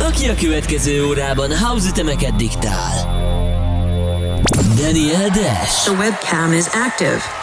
Aki a következő órában house ütemeket diktál. Daniel Dash. The webcam is active.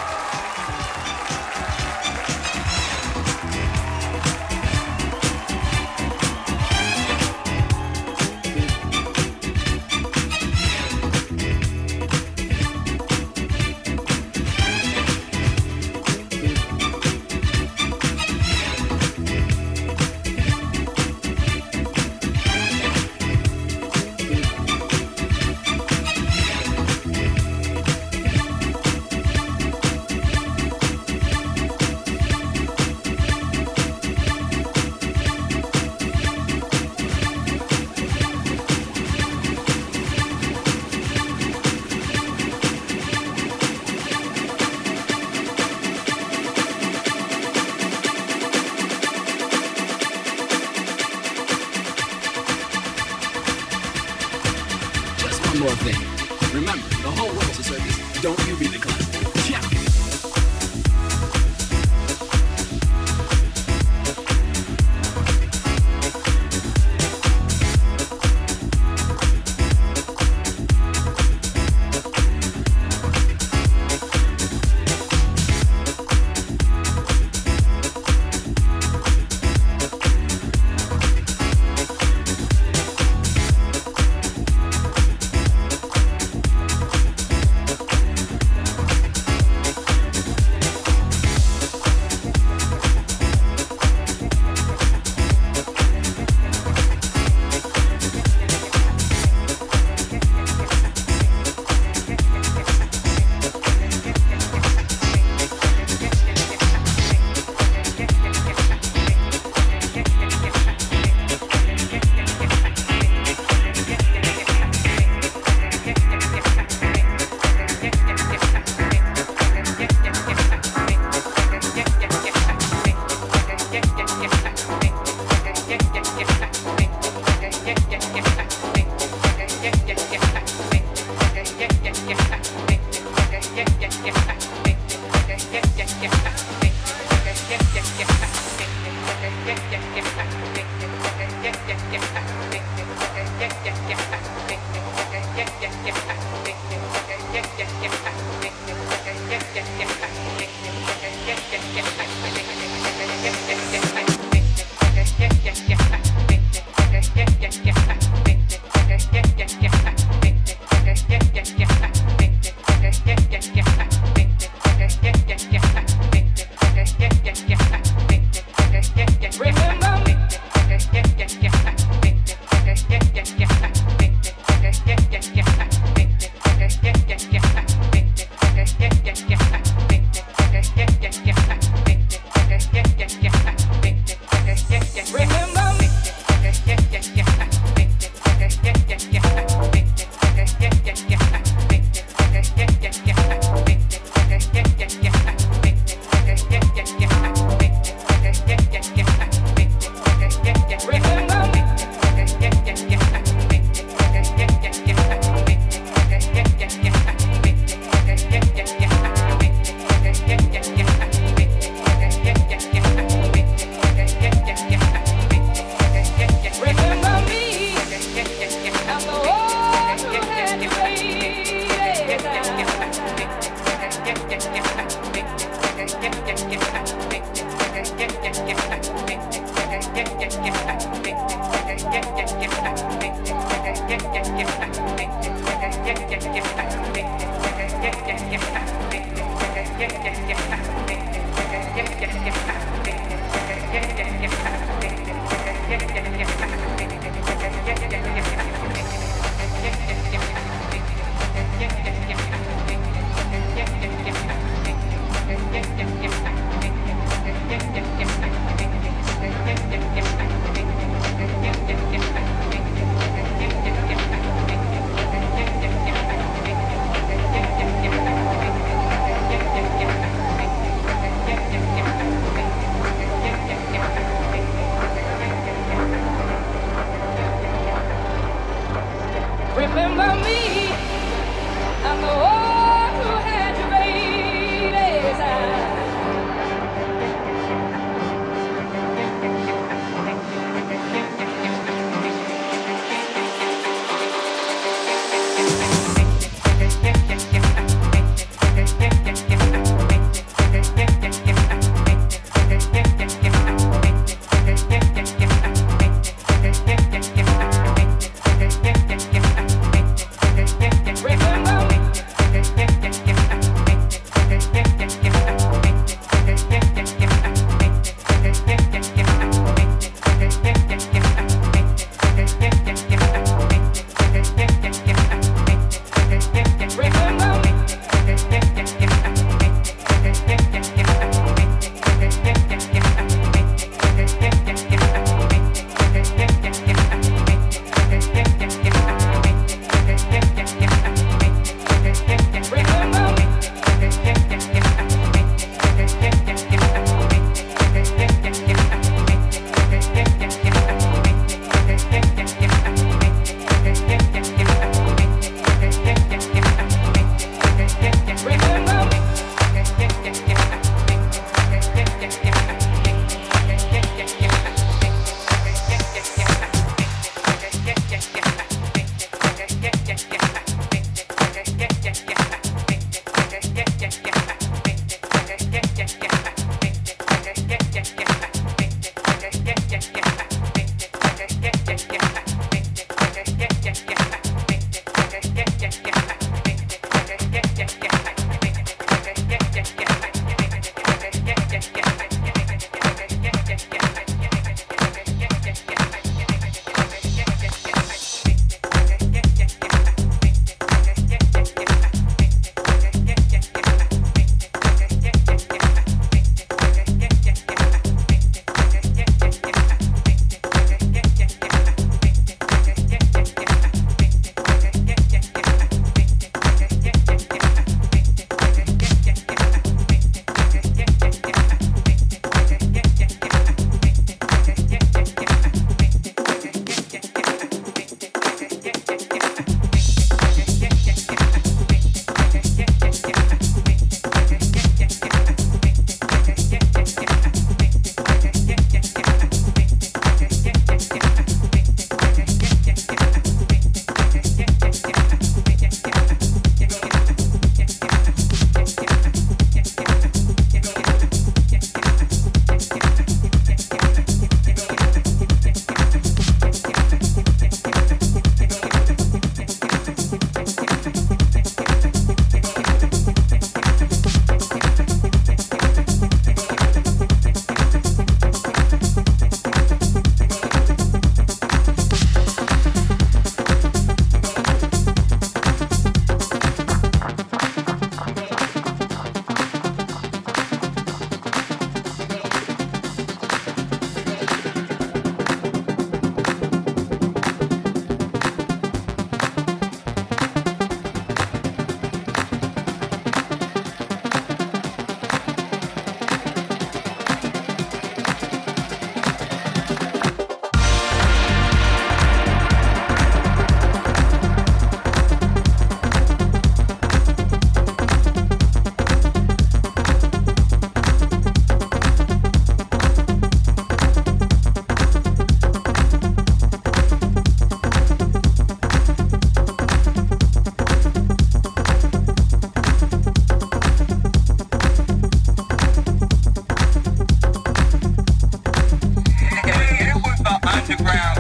the ground.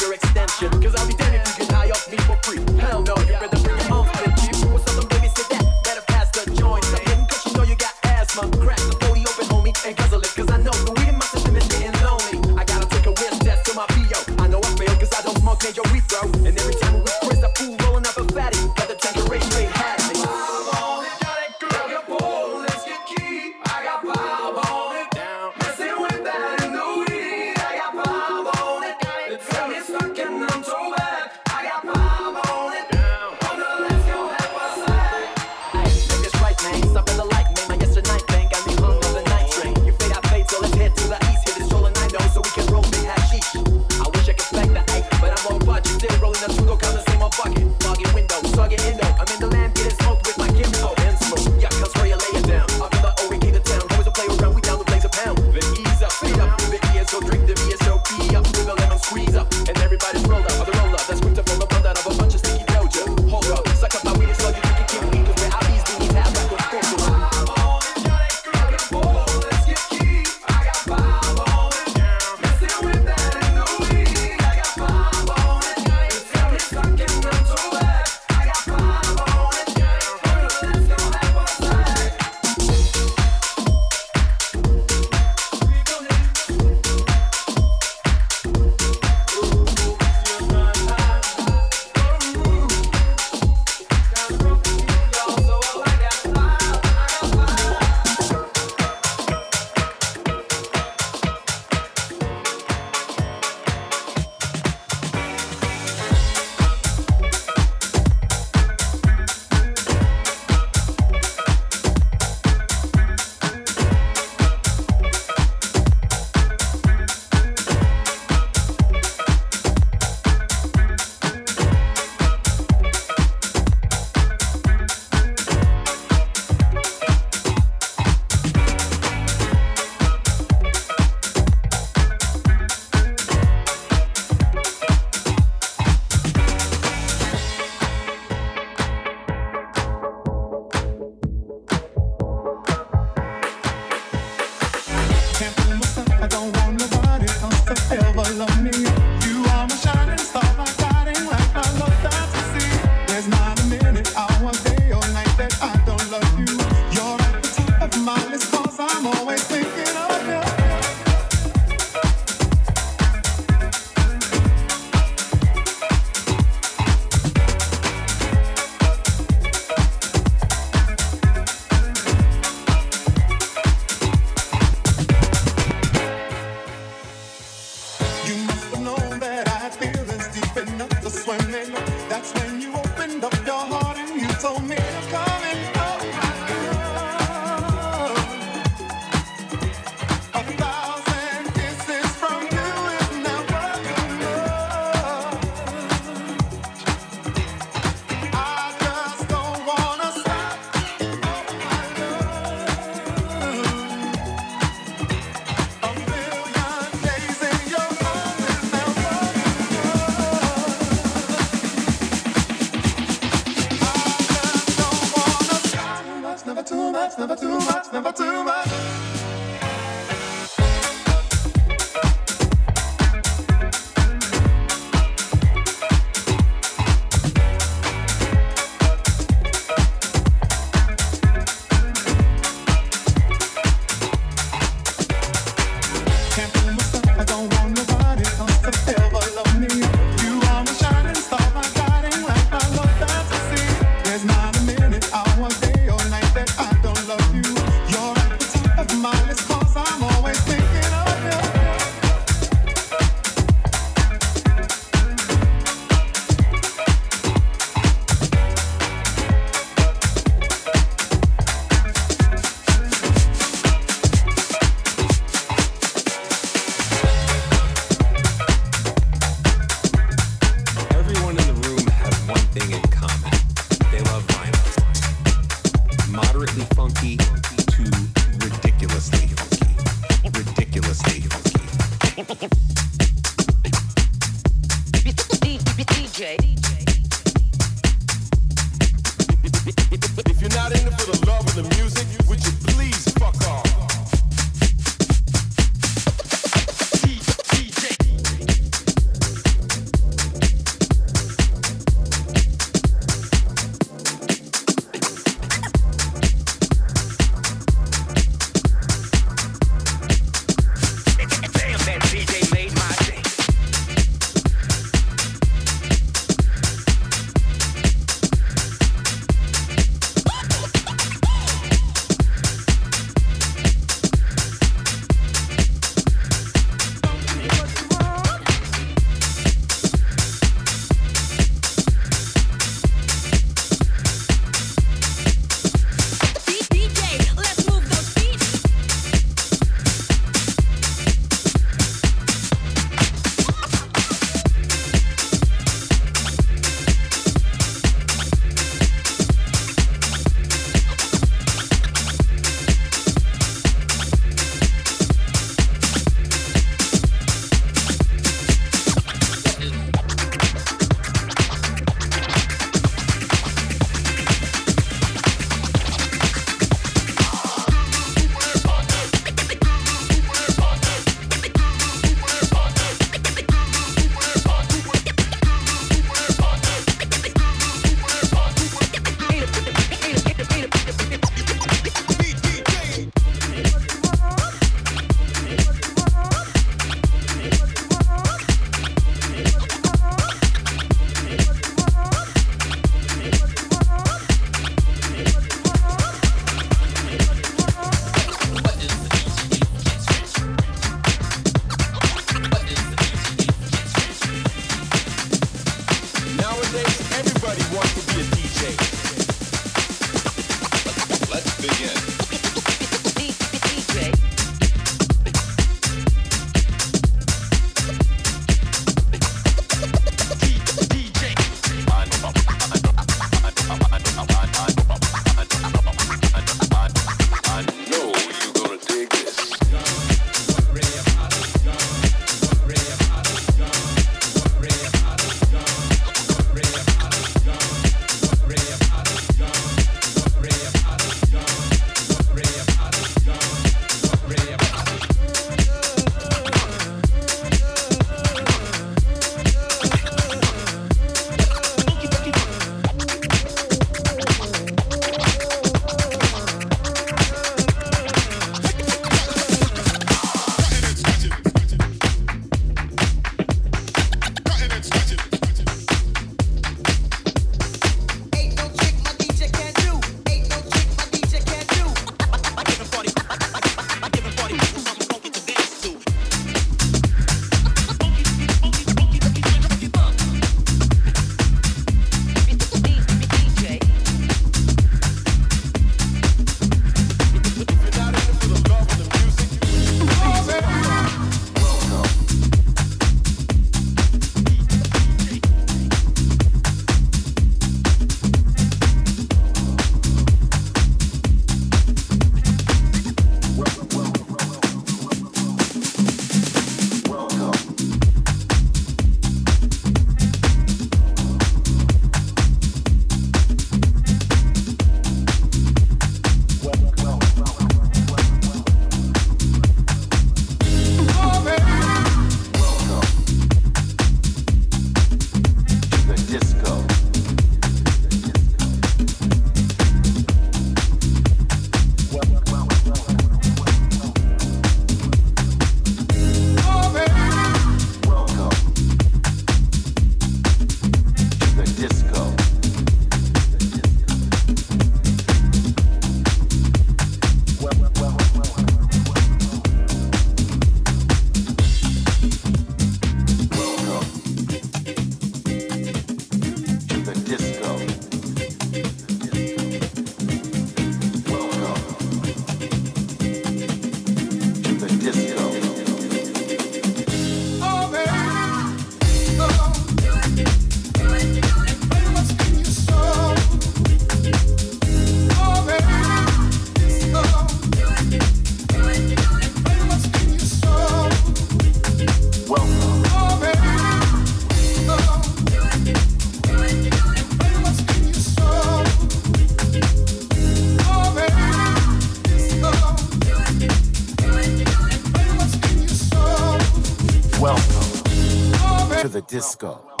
Disco.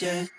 Difference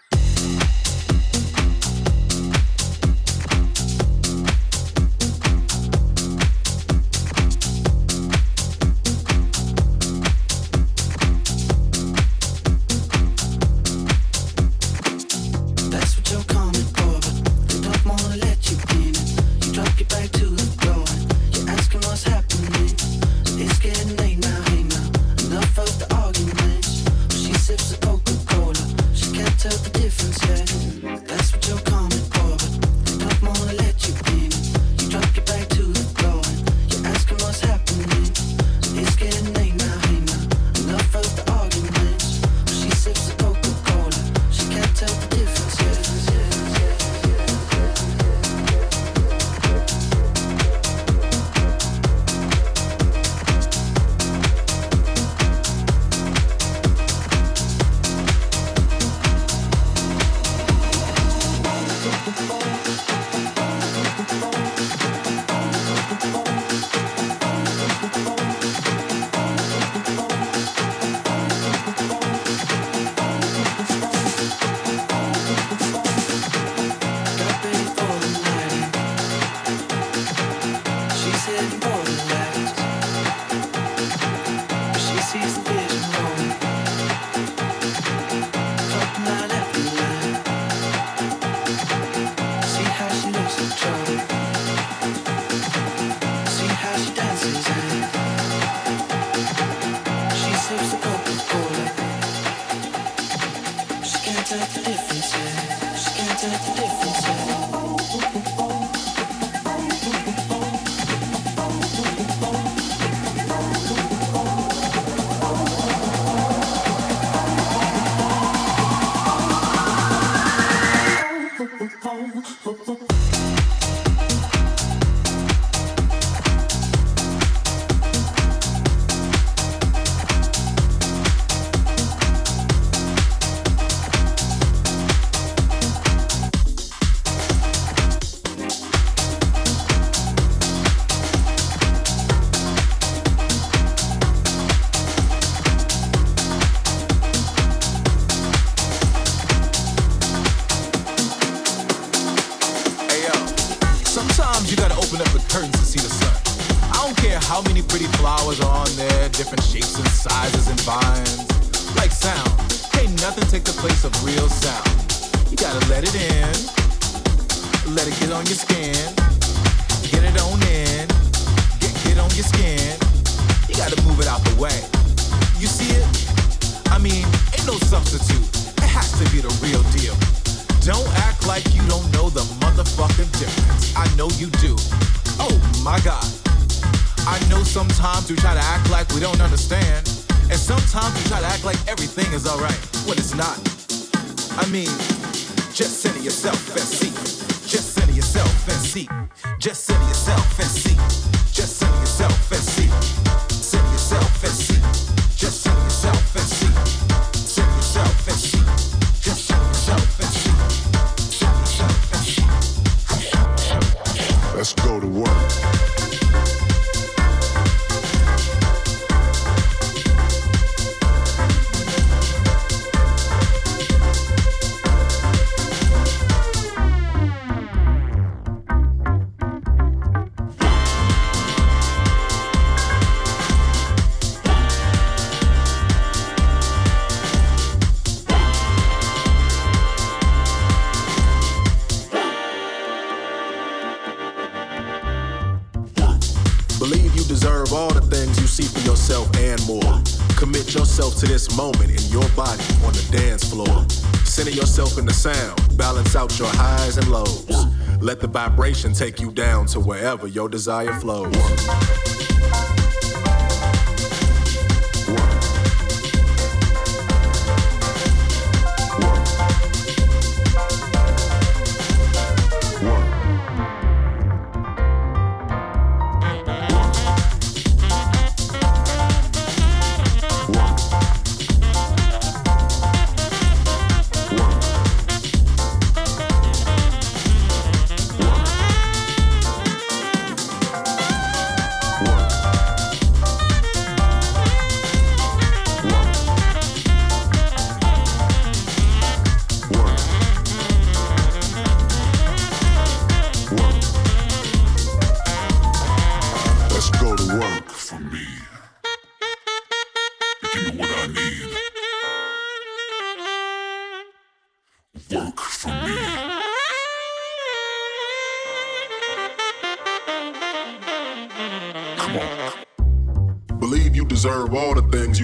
let it get on your skin, get it on in, get get on your skin. You gotta move it out the way. You see it? I mean, ain't no substitute. It has to be the real deal. Don't act like you don't know the motherfucking difference. I know you do. Oh my god. I know sometimes we try to act like we don't understand. And sometimes we try to act like everything is alright when it's not. I mean, just center yourself and see. Just center see. Just center yourself and see. Vibration take you down to wherever your desire flows.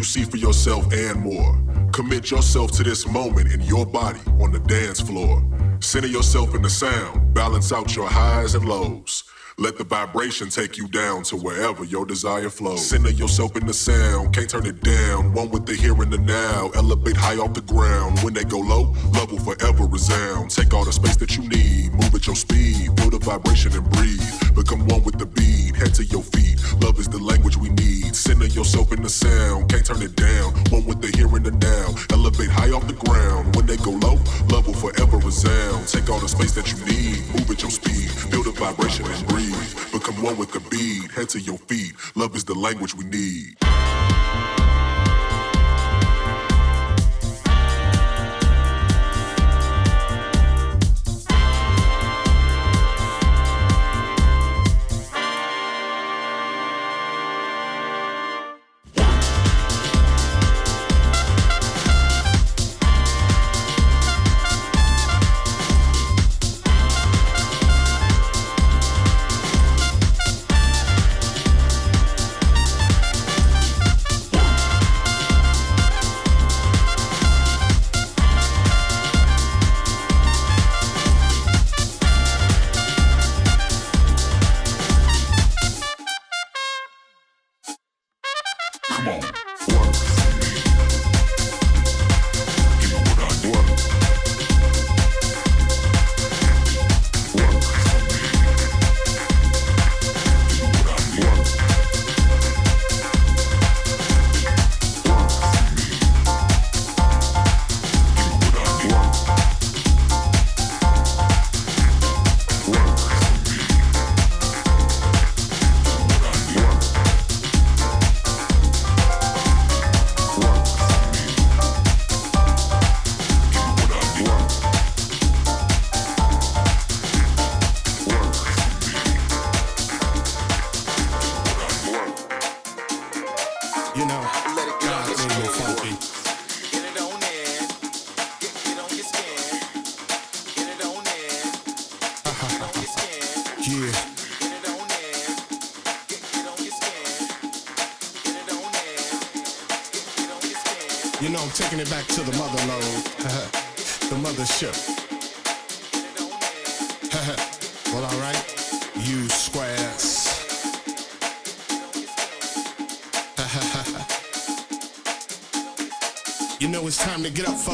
See for yourself and more. Commit yourself to this moment in your body on the dance floor. Center yourself in the sound, balance out your highs and lows. Let the vibration take you down to wherever your desire flows. Center yourself in the sound, can't turn it down. One with the here and the now. Elevate high off the ground. When they go low, love will forever resound. Take all the space that you need, move at your speed. Feel the vibration and breathe. Become one with the beat, head to your feet. Love is the language we need. Center yourself in the sound, can't turn it down. One with the here and the now. Elevate high off the ground. When they go low, love will forever resound. Take all the space that you need, move at your speed. Build a vibration and breathe. Become one with the beat, head to your feet. Love is the language we need.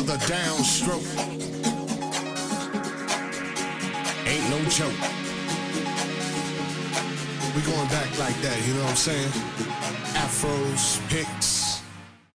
the downstroke. Ain't no joke. We going back like that, you know what I'm saying?